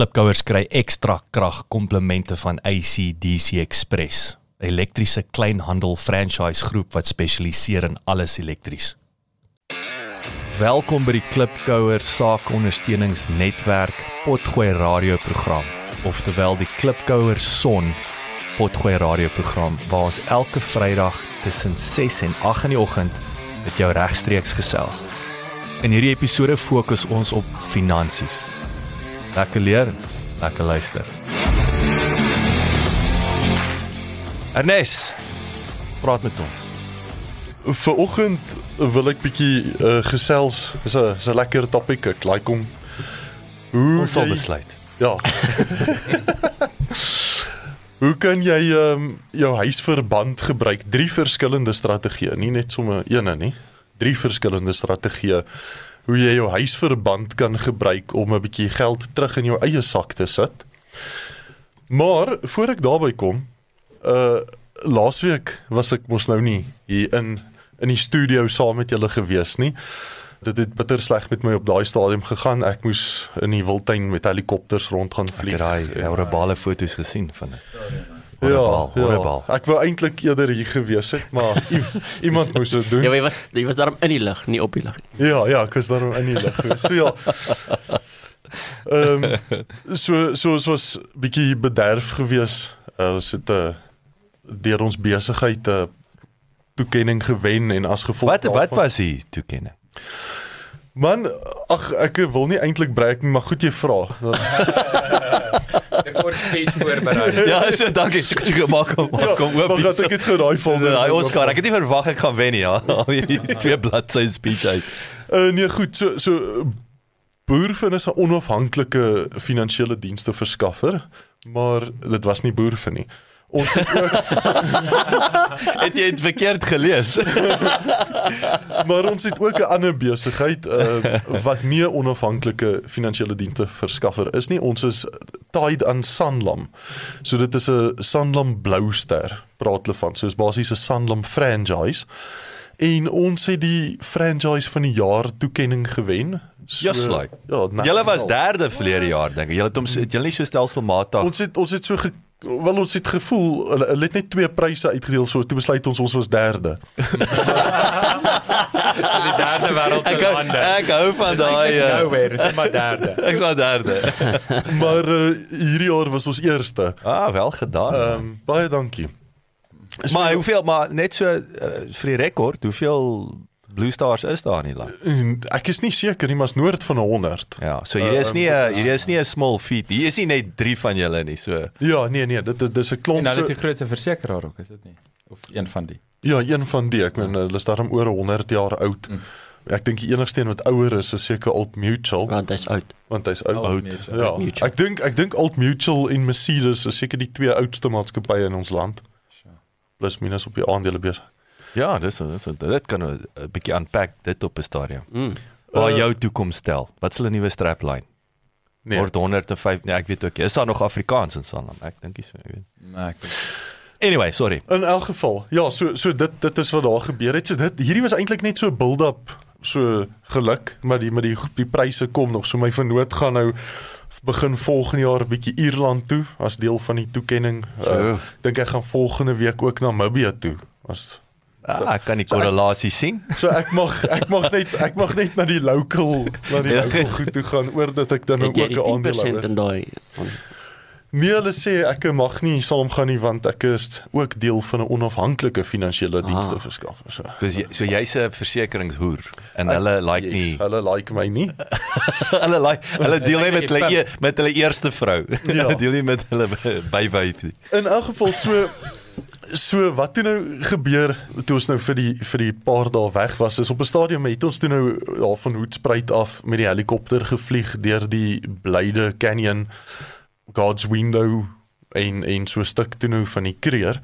Klipkouers kry ekstra krag komplemente van ACDC Express, 'n elektriese kleinhandel franchise groep wat spesialiseer in alles elektries. Welkom by die Klipkouers saakondersteuningsnetwerk Potgooi radioprogram, oftewel die Klipkouers Son Potgooi radioprogram waar ons elke Vrydag tussen 6 en 8 in die oggend met jou regstreeks gesels. In hierdie episode fokus ons op finansies. Lekker leer, lekker luister. Ernest, praat met ons. Vanoggend wil ek bietjie uh, gesels. Dis 'n is 'n lekker topik. Ek like hom. Hoe Ons sal jy- besluit. Ja. Hoe kan jy um, jou huisverband gebruik? Drie verskillende strategieë, nie net sommer eene nie. Drie verskillende strategieë hoe jy jou huisverband kan gebruik om 'n bietjie geld terug in jou eie sak te sit. Maar voor ek daarby kom, uh laasweek was ek mos nou nie hier in in die studio saam met julle gewees nie. Dit het bitter sleg met my op daai stadium gegaan. Ek moes in die wildtuin met helikopters rond gaan Ek vlieg. het daai horribale foto's gesien van dit. Ja, Horribaal, horribaal. ja. Ek wou eintlik eerder hier gewees het, maar iemand moes dit doen. Ja, jy was jy was daarom in die lug, nie op die lug nie. Ja, ja, ek was daarom in die lig. So ja. Ehm so so ons was bietjie bederf gewees. Uh, ons het 'n uh, deur ons besigheid 'n uh, toekenning gewen en as gevolg Wat wat daarvan- was die toekenning? Man, ag ek wil nie eintlik breek nie, maar goed jy vra. Ek kort speech voorberei. Ja, so dankie. Maak hom maak hom oop. Maar dat ek het gedaai van Daai Oscar, ek het nie verwag ek gaan wen nie, ja. Twee bladsy speech uit. Uh, nee, goed, so so Boerfin is 'n onafhanklike finansiële dienste verskaffer, maar dit was nie Boerfin nie. Ons het ook Het jy dit verkeerd gelees? maar ons het ook 'n ander besigheid uh, wat nie 'n onafhanklike finansiële dienste verskaffer is nie. Ons is tied aan Sanlam. So dit is 'n Sanlam Blouster praat hulle van. So is basies 'n Sanlam franchise. En ons het die franchise van die jaar toekenning gewen. So, Just like. Ja, Julle was derde verlede jaar dink ek. Julle het hom het julle nie so stelselmatig. Ons het ons het so wel ons het gevoel hulle, hulle het net twee pryse uitgedeel so toe besluit ons ons was derde. Die derde wêreld se Ek lande. ek hou van daai uh, Nowhere, dis maar derde. ek was derde. maar uh, hierdie jaar was ons eerste. Ah, wel gedaan. Ehm um, baie dankie. So, maar hoeveel maar net so uh, vir die rekord, hoeveel Blue Stars is daar in die land? ek is nie seker nie, maar is noord van 100. Ja, so hierdie is nie 'n hierdie is nie 'n small feat. Hier is nie net 3 van julle nie, so. Ja, nee nee, dit is dis 'n klomp. En hulle is die grootste versekeraar ook, is dit nie? Of een van die. ja, een van die, ek meen hulle is daarom oor 100 jaar oud. Mm. Ek dink die enigste een wat ouer is is seker Old Mutual Want hy's oud. want hy's oud. Old Mutual. Ja, Mutual. ek dink ek dink Old Mutual en Mercedes is seker die twee oudste maatskappye in ons land. Plus minus op die aandelebeurs. Ja, dis dis dit kan 'n bietjie unpack dit op 'n stadium. Mm. Waar Uh, jou toekoms stel. Wat is hulle nuwe strapline? Nee. Word 105. Nee, ek weet ook. nie. Is daar nog Afrikaans in Sanlam? Ek dink nie so, ek weet. Nee, ek dink Anyway, sorry. In elk geval, ja, so so dit dit is wat daar gebeur het. So dit hierdie was eintlik net so 'n build-up, so geluk, maar die met die die pryse kom nog. So my vernoot gaan nou begin volgende jaar 'n bietjie Ierland toe as deel van die toekenning. So. Uh, dink ek gaan volgende week ook Namibië toe. As Ah, ek kan die korrelasie sien. so ek mag ek mag net ek mag net na die local na die Ja. local goed toe gaan oor dat ek dan nou Het ook 'n aandeel 10% hou. in daai Nee, hulle sê ek mag nie saamgaan nie want ek is ook deel van 'n onafhanklike finansiële dienste Ah. verskaffer. So. So jy, so jy's 'n versekeringshoer en Ek- hulle like yes, nie Hulle like my nie. hulle like hulle deel nie met hulle e, met hulle eerste vrou. Ja. Hulle deel nie met hulle bywyf nie. In elk geval so so wat toe nou gebeur toe ons nou vir die vir die paar dae weg was is op 'n stadium het ons toe nou daar van Hoedspruit af met die helikopter gevlieg deur die Blyde Canyon God's Window en en so 'n stuk toe nou van die Kreer.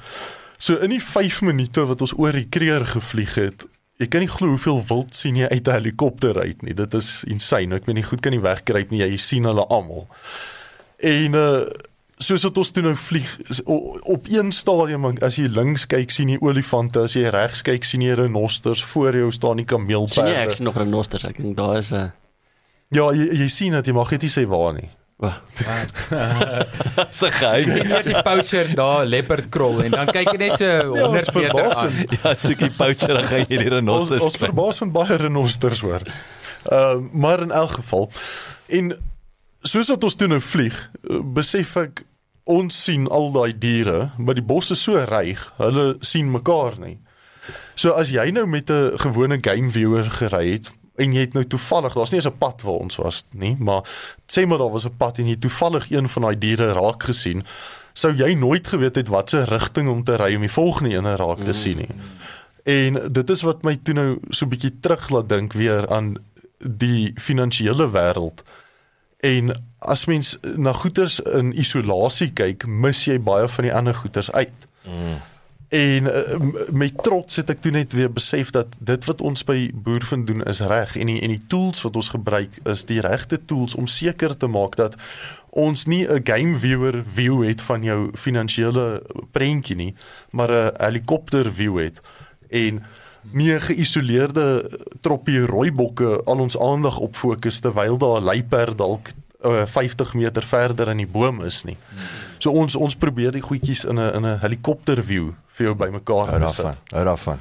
So in die 5 minute wat ons oor die Kreer gevlieg het Jy kan nie glo hoeveel wild sien jy uit 'n helikopter uit nie. Dit is insane. Ek weet nie goed kan nie wegkruip nie. Jy sien hulle almal. En uh soos wat ons toe nou vlieg op een stadium as jy links kyk sien jy olifante, as jy regs kyk sien jy renosters, voor jou staan die sien jy kameelperde. ek nog renosters ek dink daar is 'n Ja, jy, jy sien dat jy mag net nie sê waar nie. Dis 'n geheim. Sien eers die poacher daar leopard krol en dan kyk jy net so Ja, 100 ons meter aan. Ja, soekie poacher dan gaan jy die Ons renosters. ons verbaasend baie renosters hoor. Ehm uh, maar in elk geval en soos wat ons toe nou vlieg, besef ek ons sien al daai diere, maar die bos is so ryk, hulle sien mekaar nie. So as jy nou met 'n gewone game viewer gery het en jy het nou toevallig, daar's nie eens 'n pad waar ons was nie, maar sê maar daar was 'n pad en jy toevallig een van daai diere raak gesien, sou jy nooit geweet het wat se rigting om te ry om die volgende een raak te sien nie. En dit is wat my toe nou so 'n bietjie terug laat dink weer aan die finansiële wêreld. En as mens na goederes in isolasie kyk, mis jy baie van die ander goederes uit. Mm. En uh, met trots het ek toe net weer besef dat dit wat ons by Boervind doen is reg en die en die tools wat ons gebruik is die regte tools om seker te maak dat ons nie 'n game viewer view het van jou finansiële prentjie nie, maar 'n helikopter view het en 'n geïsoleerde troppie rooibokke al ons aandag op fokus terwyl daar 'n luiperd dalk uh, 50 meter verder in die boom is nie. So ons ons probeer die goedjies in 'n in 'n helikopter view vir jou bymekaar Hou daarvan. Hou daarvan.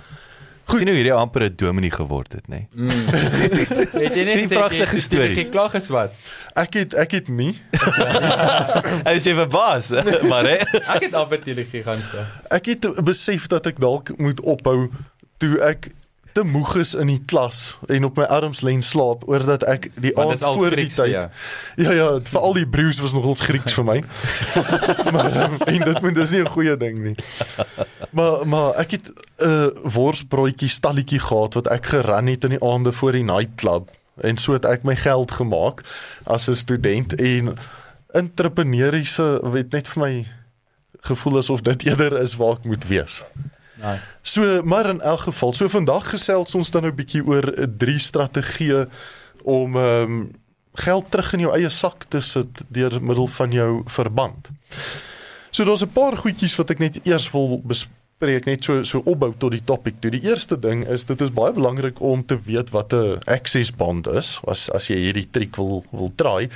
Goed. Sien hoe hierdie amper 'n dominee geword het, nê? Het jy net Die pragtige stories. Jy klaar geswat. Ek het ek het nie Hy sê verbaas, maar hè. Ek het amper teen die gegaan so. ek het besef dat ek dalk moet ophou toe ek te moeg is in die klas en op my arms lê en slaap oor dat ek die aand voor die Grieks vir tyd jou. Ja ja, vir al die brews was nogals Grieks vir my. maar um, en dit moet dis nie 'n goeie ding nie. Maar maar ek het 'n uh, worsbroodjie stalletjie gehad wat ek geran het in die aande voor die nightclub en so het ek my geld gemaak as 'n student en entrepreneuriese weet net vir my gevoel asof dit eerder is waar ek moet wees. Nice. So maar in elk geval, so vandag gesels ons dan nou 'n bietjie oor drie strategieë om ehm um, geld terug in jou eie sak te sit deur middel van jou verband. So daar's 'n paar goedjies wat ek net eers wil bespreek, net so so opbou tot die topik. toe. Die eerste ding is dit is baie belangrik om te weet wat 'n access bond is as as jy hierdie triek wil wil try.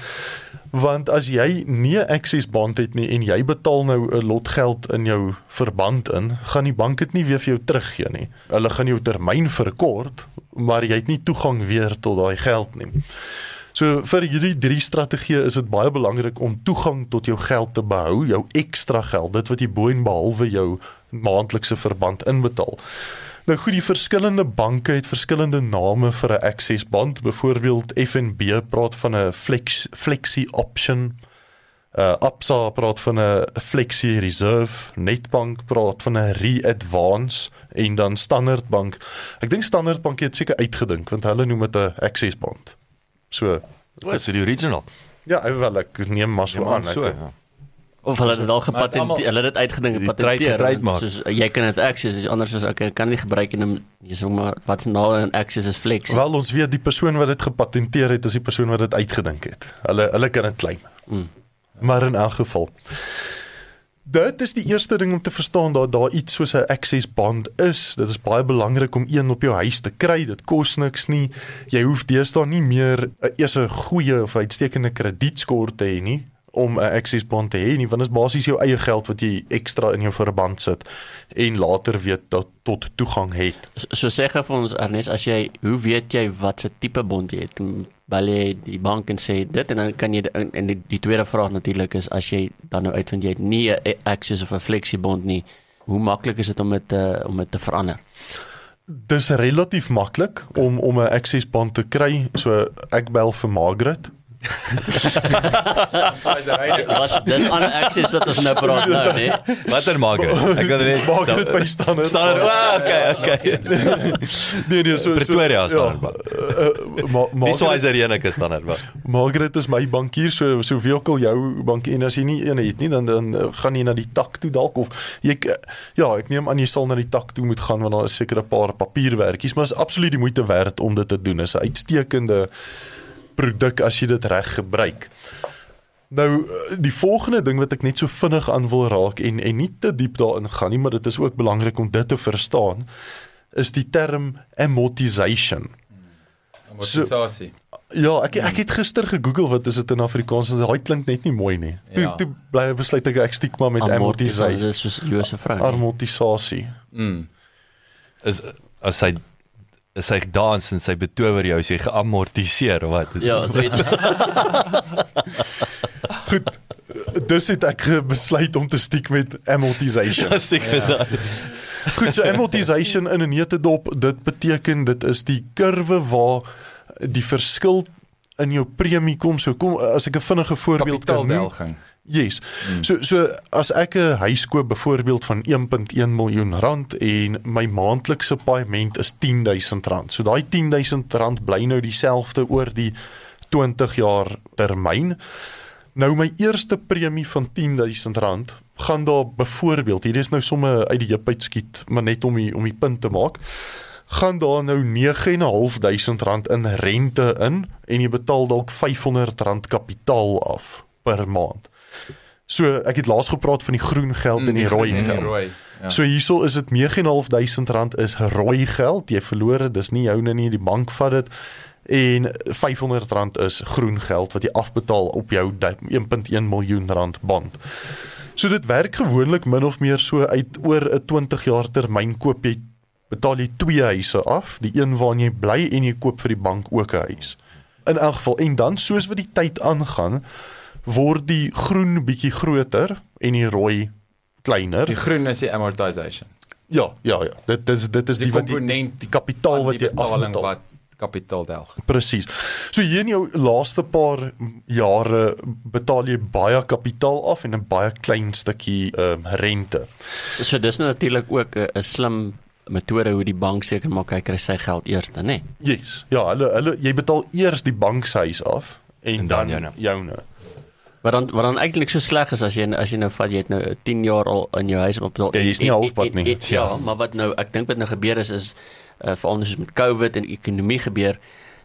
Want as jy nie 'n access bond het nie en jy betaal nou 'n lot geld in jou verband in, gaan die bank dit nie weer vir jou teruggee nie. Hulle gaan jou termyn verkort, maar jy het nie toegang weer tot daai geld nie. So vir hierdie drie strategieë is dit baie belangrik om toegang tot jou geld te behou, jou ekstra geld, dit wat jy bo en behalwe jou maandelikse verband inbetaal. Nou goed, die verskillende banke het verskillende name vir 'n access bond. Byvoorbeeld FNB praat van 'n flex flexi option. Uh Absa praat van 'n flexi reserve, Netbank praat van 'n re-advance en dan Standard Bank. Ek dink Standard Bank het seker uitgedink want hulle noem dit 'n access bond. So is die original? ja, wel ek neem maar so aan. so. Ek, ja. Of hulle het dit al gepatenteer, almal- hulle het dit uitgedink en Die gepatenteer. Soos uh, jy kan dit access, as anders as ek kan nie gebruik en jy sê maar wat nou 'n access is flex. wel ons weet die persoon wat dit gepatenteer het is die persoon wat dit uitgedink het. Hulle hulle kan dit claim. Mm. Maar in elk geval Dit is die eerste ding om te verstaan dat daar iets soos 'n access bond is. Dit is baie belangrik om een op jou huis te kry. Dit kos niks nie. Jy hoef deesdae nie meer 'n eers 'n goeie of uitstekende kredietskor te hê nie om 'n access bond te hê nie, want dit is basies jou eie geld wat jy ekstra in jou verband sit en later weet dat tot toegang het. So, so sê gou vir ons Ernest, as jy hoe weet jy wat se tipe bond jy het? Bel jy die bank en sê dit en dan kan jy en en die, die tweede vraag natuurlik is as jy dan nou uitvind jy het nie 'n access of 'n flexiebond nie, hoe maklik is dit om dit te om dit te verander? Dis relatief maklik om om 'n access bond te kry. So ek bel vir Margaret. Wat dis aan access wat ons nou praat nou, nee. Watter maker? Ek kan net Margaret by Standard. Standard. Ah, okay, okay. Nee nee, so Pretoria Standard Bank. Uh, uh, ma Dis Margaret, Swizer enige standaard was. Margaret is my bankier, so so wie ook al jou bank en as jy nie een het nie, dan dan uh, gaan jy na die tak toe dalk of jy ja, ek neem aan jy sal na die tak toe moet gaan want daar is seker 'n paar papierwerkies, maar is absoluut die moeite werd om dit te doen. Is 'n uitstekende produk as jy dit reg gebruik. Nou eh, die volgende ding wat ek net so vinnig aan wil raak en en nie te diep daarin gaan nie, maar dit is ook belangrik om dit te verstaan, is die term amortization. Amortisasie. Ja, ek ek het gister gegoogel wat is dit in Afrikaans? Daai klink net nie mooi nie. Toe Ja. toe bly ek besluit ek ek stiek maar met amortisasie. Dit is soos Josef nee. Amortisasie. Mm. Is as is sy dans en sy betower jou as jy geamortiseer of wat? Ja, so iets. Goed. Dus het ek besluit om te stiek met amortization. Dis die ja. Goed, so amortization in 'n netedop, dit beteken dit is die kurwe waar die verskil in jou premie kom. So kom as ek 'n vinnige voorbeeld kan noem. Kapitaaldelging. Yes. So so as ek 'n huis koop byvoorbeeld van 1.1 miljoen rand en my maandelikse paaiement is R10000. So daai R10000 bly nou dieselfde oor die 20 jaar termyn. Nou my eerste premie van R10000 gaan daar byvoorbeeld, hier is nou somme uit die heup uitskiet, maar net om die om die punt te maak, gaan daar nou R9.500 in rente in en jy betaal dalk R500 kapitaal af per maand. So ek het laas gepraat van die groen geld en die rooi En die geld. rooi. Ja. So hierso is dit R9.500 is rooi geld. Jy verloor dit, dis nie joune nie, die bank vat dit. En R500 is groen geld wat jy afbetaal op jou du- 1.1 miljoen rand bond. So dit werk gewoonlik min of meer so uit oor 'n 20 jaar termyn koop jy betaal jy twee huise af, die een waarin jy bly en jy koop vir die bank ook 'n huis. In elk geval en dan soos wat die tyd aangaan, word die groen bietjie groter en die rooi kleiner. Die groen is die amortization. Ja, ja, ja. Dit dit dit is Die die wat die, komponent die kapitaal wat die jy betaling afbetaal. wat kapitaaldelg. Presies. So hier in jou laaste paar jare betaal jy baie kapitaal af en 'n baie klein stukkie ehm um, rente. So, so dis nou natuurlik ook 'n 'n slim metode hoe die bank seker maak hy kry sy geld eers, nê? Nee. Yes. Ja, hulle hulle jy betaal eers die bank se huis af en, En en dan dan joune. joune. Wat dan wat dan eintlik so sleg is as jy as jy nou vat jy het nou 10 jaar al in jou huis opbetaal. Ja, jy is nie en- en- halfpad en- nie. en- Ja, maar wat nou ek dink wat nou gebeur is is uh, veral soos met COVID en ekonomie gebeur.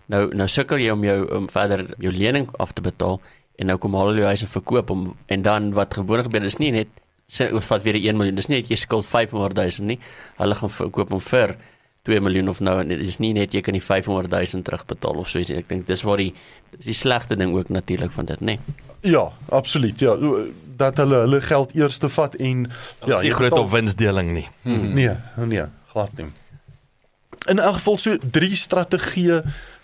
Nou nou sukkel jy om jou om verder jou lening af te betaal en nou kom al jou huise verkoop om en dan wat gewoonlik gebeur is nie net sê ons vat weer die 1 miljoen. Dis nie net jy skuld 500 000 nie. Hulle gaan verkoop hom vir 2 miljoen of nou en dit is nie net jy kan die 500 000 terugbetaal of so iets. Ek dink dis waar die dis die slegste ding ook natuurlik van dit, nê. Ja, absoluut. Ja, dat hulle hulle geld eers te vat en Ja, ja, nie groot op winsdeling nie. Nee, nee, glad nie. In elk geval so drie strategieë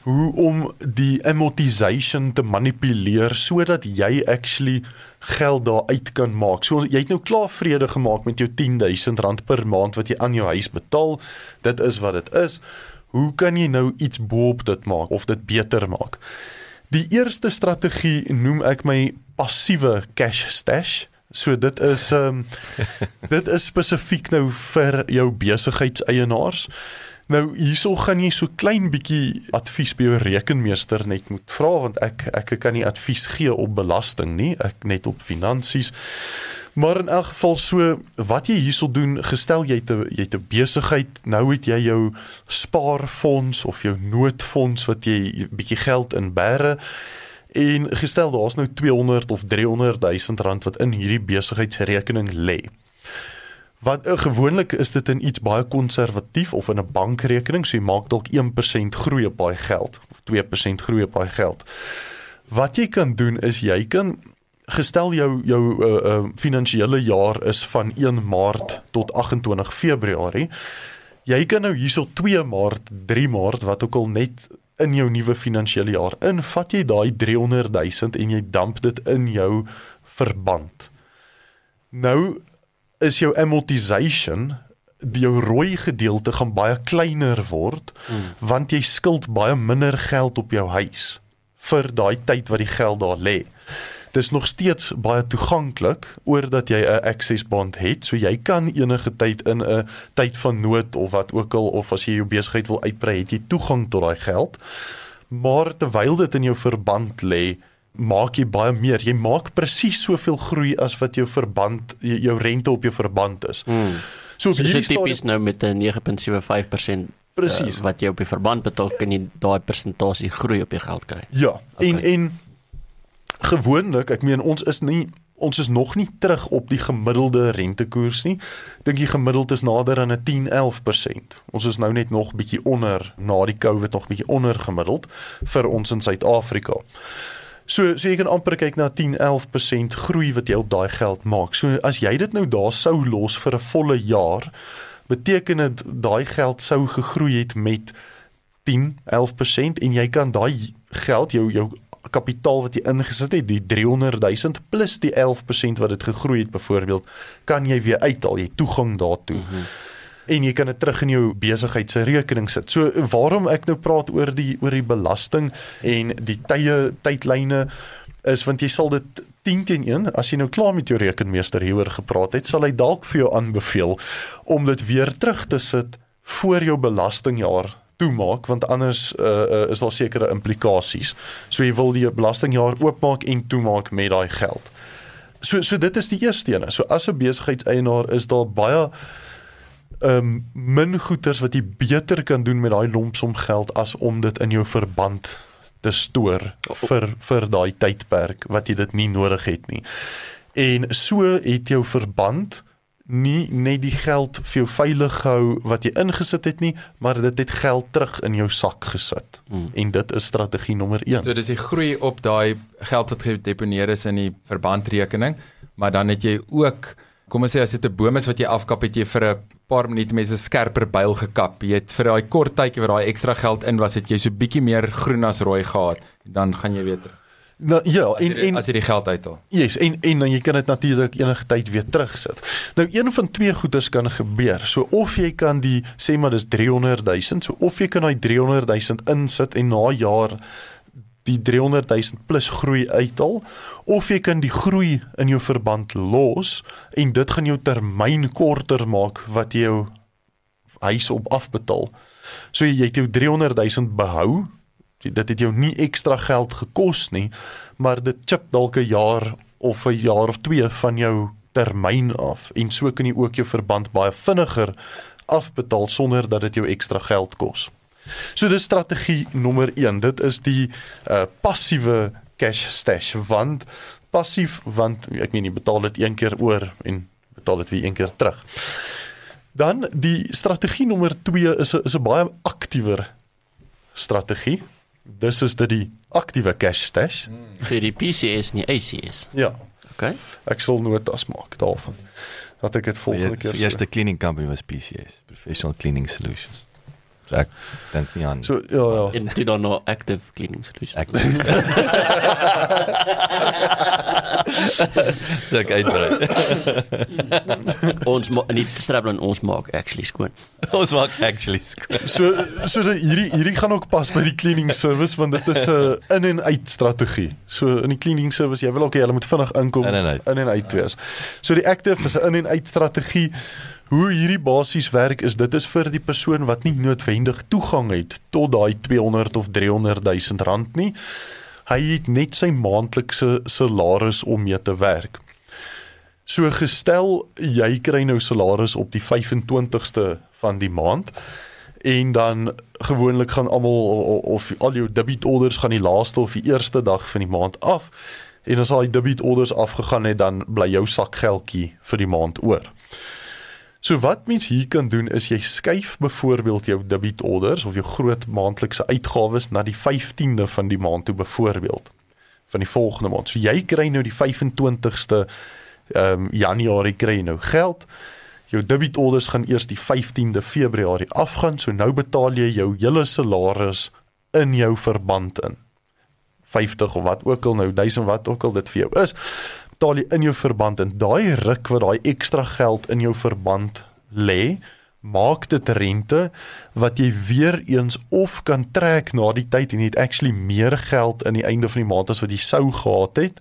hoe om die amortization te manipuleer sodat jy actually geld daar uit kan maak. So jy het nou klaar vrede gemaak met jou R10000 per maand wat jy aan jou huis betaal. Dit is wat dit is. Hoe kan jy nou iets boop dit maak of dit beter maak? Die eerste strategie noem ek my passiewe cash stash. So dit is ehm um, dit is spesifiek nou vir jou besigheidseienaars. Nou hierso gaan jy so klein bietjie advies by jou rekenmeester net moet vra want ek ek kan nie advies gee op belasting nie, ek net op finansies. Maar in elk geval so wat jy hierso doen, gestel jy te jy 'n besigheid, nou het jy jou spaarfonds of jou noodfonds wat jy bietjie geld in bære en gestel daar's nou 200 of 300 000 rand wat in hierdie besigheidsrekening lê. Wat uh, gewoonlik is dit in iets baie konservatief of in 'n bankrekening, so jy maak dalk 1% groei op daai geld of 2% groei op daai geld. Wat jy kan doen is jy kan gestel jou jou uh, uh, finansiële jaar is van 1 Maart tot 28 Februarie. Jy kan nou hierso 2 Maart, 3 Maart wat ook al net in jou nuwe finansiële jaar in, vat jy daai 300 000 en jy damp dit in jou verband. Nou is jou amortization die jou rooi gedeelte gaan baie kleiner word hmm. want jy skuld baie minder geld op jou huis vir daai tyd wat die geld daar lê. Dis nog steeds baie toeganklik oordat jy 'n access bond het, so jy kan enige tyd in 'n tyd van nood of wat ook al of as jy jou besigheid wil uitbrei, het jy toegang tot daai geld. Maar terwyl dit in jou verband lê, maak jy baie meer. Jy maak presies soveel groei as wat jou verband jou rente op jou verband is. Hmm. So so hierdie tipies nou met 'n 9.75% presies. uh, wat jy op die verband betaal, kan jy daai persentasie groei op jou geld kry. Ja, Okay. en en gewoonlik, ek meen ons is nie ons is nog nie terug op die gemiddelde rentekoers nie. Dink die gemiddeld is nader aan 'n 10-11%. Ons is nou net nog bietjie onder na die COVID nog bietjie onder gemiddeld vir ons in Suid-Afrika. So so jy kan amper kyk na 10-11% groei wat jy op daai geld maak. So as jy dit nou daar sou los vir 'n volle jaar, beteken dit daai geld sou gegroei het met 10-11% en jy kan daai geld jou jou kapitaal wat jy ingesit het, die 300 000 plus die 11% wat dit gegroei het byvoorbeeld, kan jy weer uithaal, jy toegang daartoe. Mm -hmm. En jy kan dit terug in jou besigheid se rekening sit. So waarom ek nou praat oor die oor die belasting en die tye tydlyne is want jy sal dit 10 teen 1 as jy nou klaar met jou rekenmeester hieroor gepraat het, sal hy dalk vir jou aanbeveel om dit weer terug te sit voor jou belastingjaar toemaak want anders uh, uh, is daar sekere implikasies. So jy wil die belastingjaar oopmaak en toemaak met daai geld. So so dit is die eerste een. So as 'n besigheidseienaar is daar baie um, min goeders wat jy beter kan doen met daai lompsom geld as om dit in jou verband te stoor vir vir daai tydperk wat jy dit nie nodig het nie. En so het jou verband nie net die geld vir jou veilig gehou wat jy ingesit het nie, maar dit het geld terug in jou sak gesit. Hmm. En dit is strategie nommer 1. So dis die groei op daai geld wat gedeponeer is in die verbandrekening, maar dan het jy ook kom ons sê as dit 'n boom is wat jy afkap het jy vir 'n paar minute met 'n skerper byl gekap. Jy het vir daai kort tydjie wat daai ekstra geld in was, het jy so bietjie meer groen as rooi gehad. Dan gaan jy weer terug. Nou ja, as en jy, en as jy die geld uithaal. Yes, en en dan jy kan dit natuurlik enige tyd weer terugsit. Nou een van twee goeders kan gebeur. So of jy kan die sê maar dis 300 000, so of jy kan daai 300 000 insit en na jaar die 300 000 plus groei uithaal of jy kan die groei in jou verband los en dit gaan jou termyn korter maak wat jy jou huis op afbetaal. So jy het jou 300 000 behou dit het jou nie ekstra geld gekos nie, maar dit chip dalk 'n jaar of 'n jaar of 2 van jou termyn af en so kan jy ook jou verband baie vinniger afbetaal sonder dat dit jou ekstra geld kos. So dis strategie nommer 1. Dit is die uh passiewe cash stash want passief want ek meen jy betaal dit een keer oor en betaal dit weer een keer terug. Dan die strategie nommer 2 is 'n is 'n baie aktiewer strategie dis is dit die aktiewe cash stash. vir die PCS en die ACS. Ja, Okay. ek sal notas maak daarvan. Dat ek dit volgende keer. Die eerste cleaning company was PCS, Professional Cleaning Solutions. So ek dink nie aan so ja ja. En dit dan nou active cleaning solution. ek Dit uitbrei. ons ma- nie Strablan ons maak actually skoon. Ons maak actually skoon. So so dat hierdie hierdie gaan ook pas by die cleaning service want dit is 'n in en uit strategie. So in die cleaning service jy wil ook hê hulle moet vinnig inkom In en uit. in en uit wees. So die active is 'n in en uit strategie. Hoe hierdie basies werk is dit is vir die persoon wat nie noodwendig toegang het tot daai 200 of 300 000 rand nie. Hy het net sy maandelikse salaris om mee te werk. So gestel jy kry nou salaris op die 25ste van die maand en dan gewoonlik gaan almal o- of al jou debit orders gaan die laaste of die eerste dag van die maand af en as al die debit orders afgegaan het dan bly jou sakgeldjie vir die maand oor. So wat mens hier kan doen is jy skuif byvoorbeeld jou debit orders of jou groot maandelikse uitgawes na die 15de van die maand toe byvoorbeeld van die volgende maand. So jy kry nou die 25ste ehm um, Januarie kry jy nou geld. Jou debit orders gaan eers die 15de Februarie afgaan. So nou betaal jy jou hele salaris in jou verband in. 50 of wat ook al nou 1000 wat ook al dit vir jou is, betaal jy in jou verband en daai ruk wat daai ekstra geld in jou verband lê, maak dit rente wat jy weer eens of kan trek na die tyd en jy het actually meer geld in die einde van die maand as wat jy sou gehad het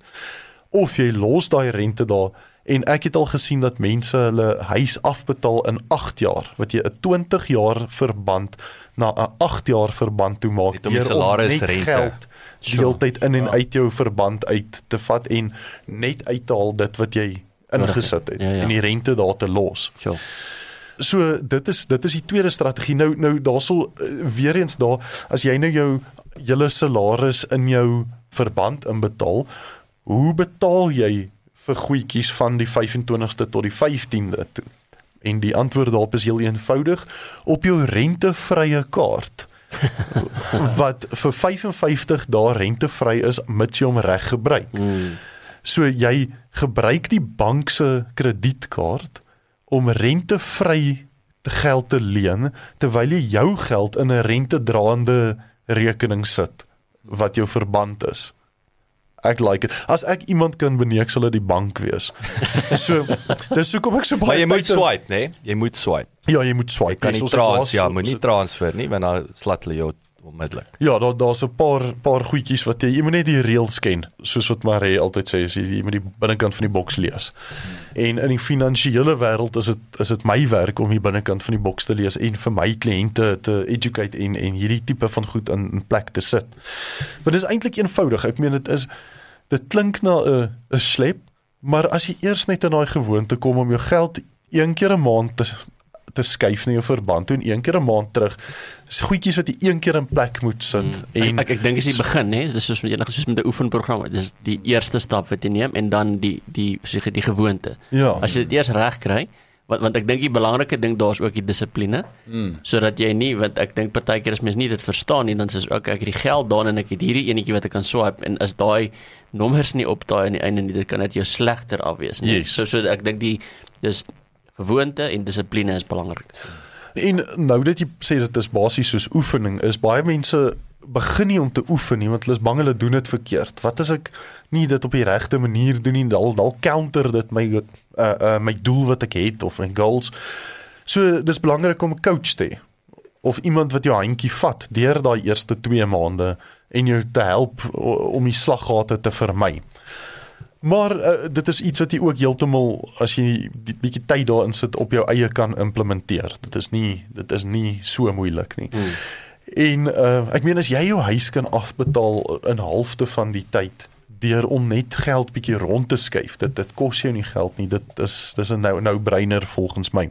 of jy los daai rente daar en ek het al gesien dat mense hulle huis afbetaal in 8 jaar wat jy 'n 20 jaar verband na 'n 8 jaar verband toe maak om die deur salaris net rente. geld deeltyd in en uit jou verband uit te vat en net uit te haal dit wat jy ingesit het Ja, ja. en die rente daar te los. Sure. So dit is dit is die tweede strategie. Nou nou daarsal uh, weer eens daar as jy nou jou hele salaris in jou verband inbetaal, hoe betaal jy vir goedjies van die 25ste tot die 15de toe? En die antwoord daarop is heel eenvoudig op jou rentevrye kaart wat vir 55 dae rentevry is mits jy hom reg gebruik. Mm. So jy gebruik die bank se kredietkaart om rentevry te geld te leen terwyl jy jou geld in 'n rentedraande rekening sit wat jou verband is. Ek like dit. As ek iemand kan beneek sal dit die bank wees. So dis hoekom ek so baie Maar jy moet swipe, né? Nee? Jy moet swipe. Ja, jy moet swipe. Jy kan nie trans, ja, moenie transfer nie, want dan slat hulle jou onmiddellik. Ja, daar daar's 'n paar paar goedjies wat jy jy moet net die reëls ken, soos wat Marie altyd sê, as jy, jy moet die binnekant van die boks lees. En in die finansiële wêreld is dit is dit my werk om die binnekant van die boks te lees en vir my kliënte te educate en en hierdie tipe van goed in, in plek te sit. Want dit is eintlik eenvoudig. Ek meen dit is dit klink na 'n 'n slep, maar as jy eers net in daai gewoonte kom om jou geld een keer 'n maand te te skuif na jou verband toe en een keer 'n maand terug. Dis goedjies wat jy een keer in plek moet sit mm. En en ek ek dink dis die begin hè, dis soos met enige soos met 'n oefenprogram. Dis die eerste stap wat jy neem en dan die die soos jy die gewoonte. ja. As jy dit eers reg kry, want want ek dink die belangrike ding daar's ook die dissipline. Mm. Sodat jy nie want ek dink partykeer as mens nie dit verstaan nie, dan is ook ek het die geld daar en ek het hierdie enetjie wat ek kan swipe en as daai nommers nie op daai aan die einde nie, dit kan dit jou slegter afwees nie. Yes. So so ek dink die dis gewoonte en dissipline is belangrik. En nou dat jy sê dit is basies soos oefening, is baie mense begin nie om te oefen nie want hulle is bang hulle doen dit verkeerd. Wat as ek nie dit op die regte manier doen nie, dal dal counter dit my uh uh my doel wat ek het of my goals. So dis belangrik om 'n coach te hê of iemand wat jou handjie vat deur daai eerste 2 maande en jou te help om die slaggate te vermy. Maar uh, dit is iets wat jy ook heeltemal as jy bietjie tyd daarin sit op jou eie kan implementeer. Dit is nie dit is nie so moeilik nie. Hmm. En uh, ek meen as jy jou huis kan afbetaal in halfte van die tyd deur om net geld bietjie rond te skuif. Dit dit kos jou nie geld nie. Dit is dis 'n nou nou breiner volgens my.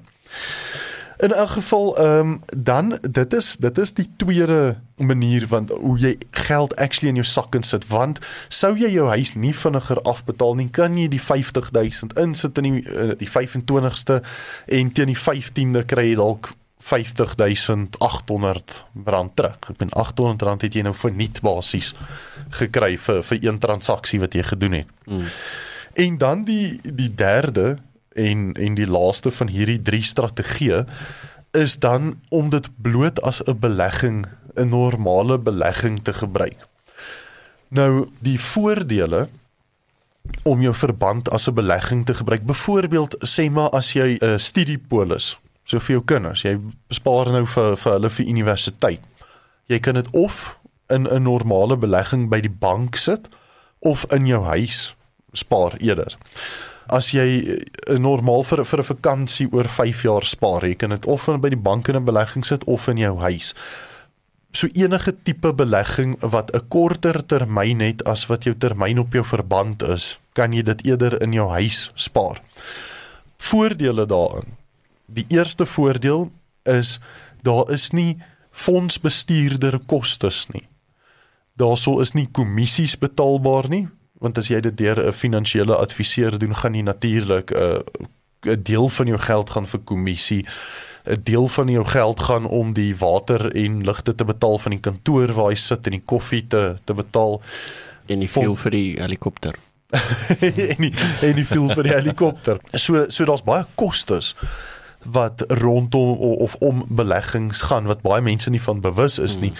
In elk geval ehm um, dan dit is dit is die tweede manier want hoe jy geld actually in jou sak kan sit want sou jy jou huis nie vinniger afbetaal nie kan jy die 50000 insit in die uh, die 25ste en teen die 15de kry jy dalk 50800 rand terug. Ek bedoel 800 rand het jy nou verniet basies gekry vir vir een transaksie wat jy gedoen het. Mm. En dan die die derde en en die laaste van hierdie drie strategieë is dan om dit bloot as 'n belegging, 'n normale belegging te gebruik. Nou die voordele om jou verband as 'n belegging te gebruik. Byvoorbeeld sê maar as jy 'n studiepolis so vir jou kinders, jy bespaar nou vir vir hulle vir universiteit. Jy kan dit of in 'n normale belegging by die bank sit of in jou huis spaar eerder. As jy 'n normaal vir vir 'n vakansie oor 5 jaar spaar, jy kan dit of by die bank in 'n belegging sit of in jou huis. So enige tipe belegging wat 'n korter termyn het as wat jou termyn op jou verband is, kan jy dit eerder in jou huis spaar. Voordele daarin. Die eerste voordeel is daar is nie fondsbestuurder kostes nie. Daarso is nie kommissies betaalbaar nie, want as jy dit deur 'n finansiële adviseur doen, gaan jy natuurlik 'n uh, 'n deel van jou geld gaan vir kommissie 'n deel van jou geld gaan om die water en ligte te betaal van die kantoor waar jy sit en die koffie te te betaal En die fuel vir die helikopter. en die en die fuel vir die helikopter. So so daar's baie kostes wat rondom of om beleggings gaan wat baie mense nie van bewus is nie.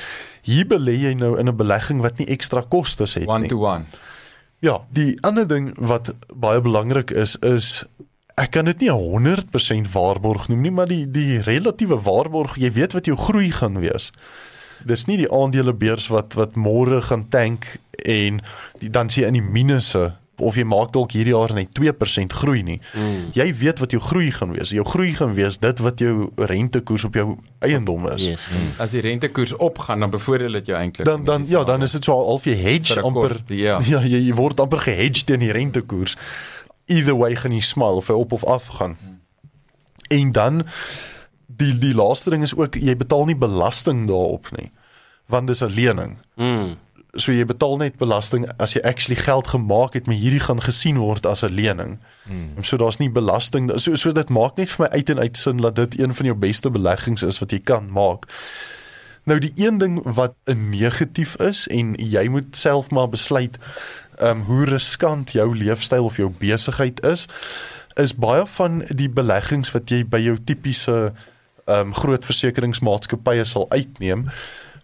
Hier belê jy nou in 'n belegging wat nie ekstra kostes het One nie. to one. Ja, die ander ding wat baie belangrik is is ek kan dit nie 100% waarborg noem nie, maar die die relatiewe waarborg, jy weet wat jou groei gaan wees. Dis nie die aandelebeurs wat wat môre gaan tank en die, dan sien jy in die minusse of jy maak dalk hierdie jaar net 2% groei nie. Mm. Jy weet wat jou groei gaan wees. Jou groei gaan wees dit wat jou rentekoers op jou eiendom is. Yes. Mm. As die rentekoers opgaan, dan bevoordeel dit jou eintlik. Dan dan ja, dan is dit so half jy hedge amper ja. ja, jy, jy word amper gehedged teen die rentekoers. Either way gaan jy smile of hy op of af gaan. En dan die die laaste ding is ook jy betaal nie belasting daarop nie. Want dis 'n lening. Mm. So jy betaal net belasting as jy actually geld gemaak het, maar hierdie gaan gesien word as 'n lening. Hmm. So daar's nie belasting so so dit maak net vir my uit en uit sin dat dit een van jou beste beleggings is wat jy kan maak. Nou die een ding wat 'n negatief is en jy moet self maar besluit um, hoe riskant jou leefstyl of jou besigheid is is baie van die beleggings wat jy by jou tipiese um, groot versekeringsmaatskappye sal uitneem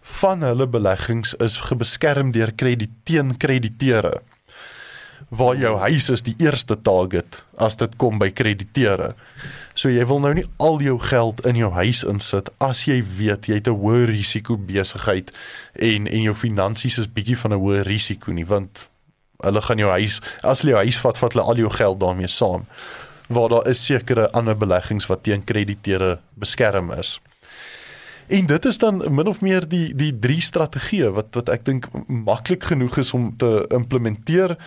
van hulle beleggings is gebeskerm deur krediet teen krediteure waar jou huis is die eerste target as dit kom by krediteure. So jy wil nou nie al jou geld in jou huis insit as jy weet jy het 'n hoë risiko besigheid en en jou finansies is bietjie van 'n hoë risiko nie want hulle gaan jou huis as hulle jou huis vat vat hulle al jou geld daarmee saam. Waar daar is sekere ander beleggings wat teen krediteure beskerm is. En dit is dan min of meer die die drie strategieë wat wat ek dink maklik genoeg is om te implementeer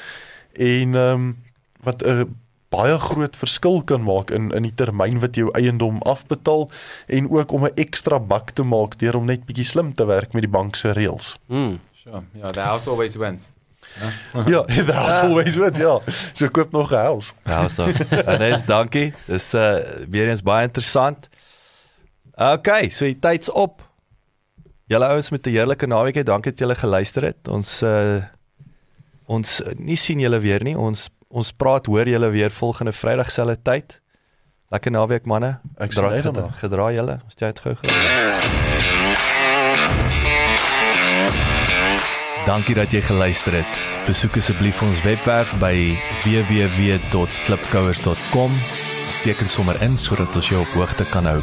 en ehm um, wat 'n baie groot verskil kan maak in in die termyn wat jy jou eiendom afbetaal en ook om 'n ekstra bak te maak deur om net bietjie slim te werk met die bank se reëls. Mm. Sure. Ja, the house always wins. Ja, the house always wins. Ja. So koop nog 'n huis. Ja, so. Anes, dankie. Dis uh weer eens baie interessant. Okay, so die tyd's op. Julle ouens met 'n heerlike naweek hê. Dankie dat julle geluister het. Ons uh ons nie sien julle weer nie. Ons ons praat hoor julle weer volgende Vrydag selfde tyd. Lekker naweek manne. Ek Dra- sien uit gedra- daarna. Gedra julle. Ons het gou gedra. Dankie dat jy geluister het. Besoek asseblief ons webwerf by www.klipkouers.com. Teken sommer in sodat ons jou op hoogte kan hou.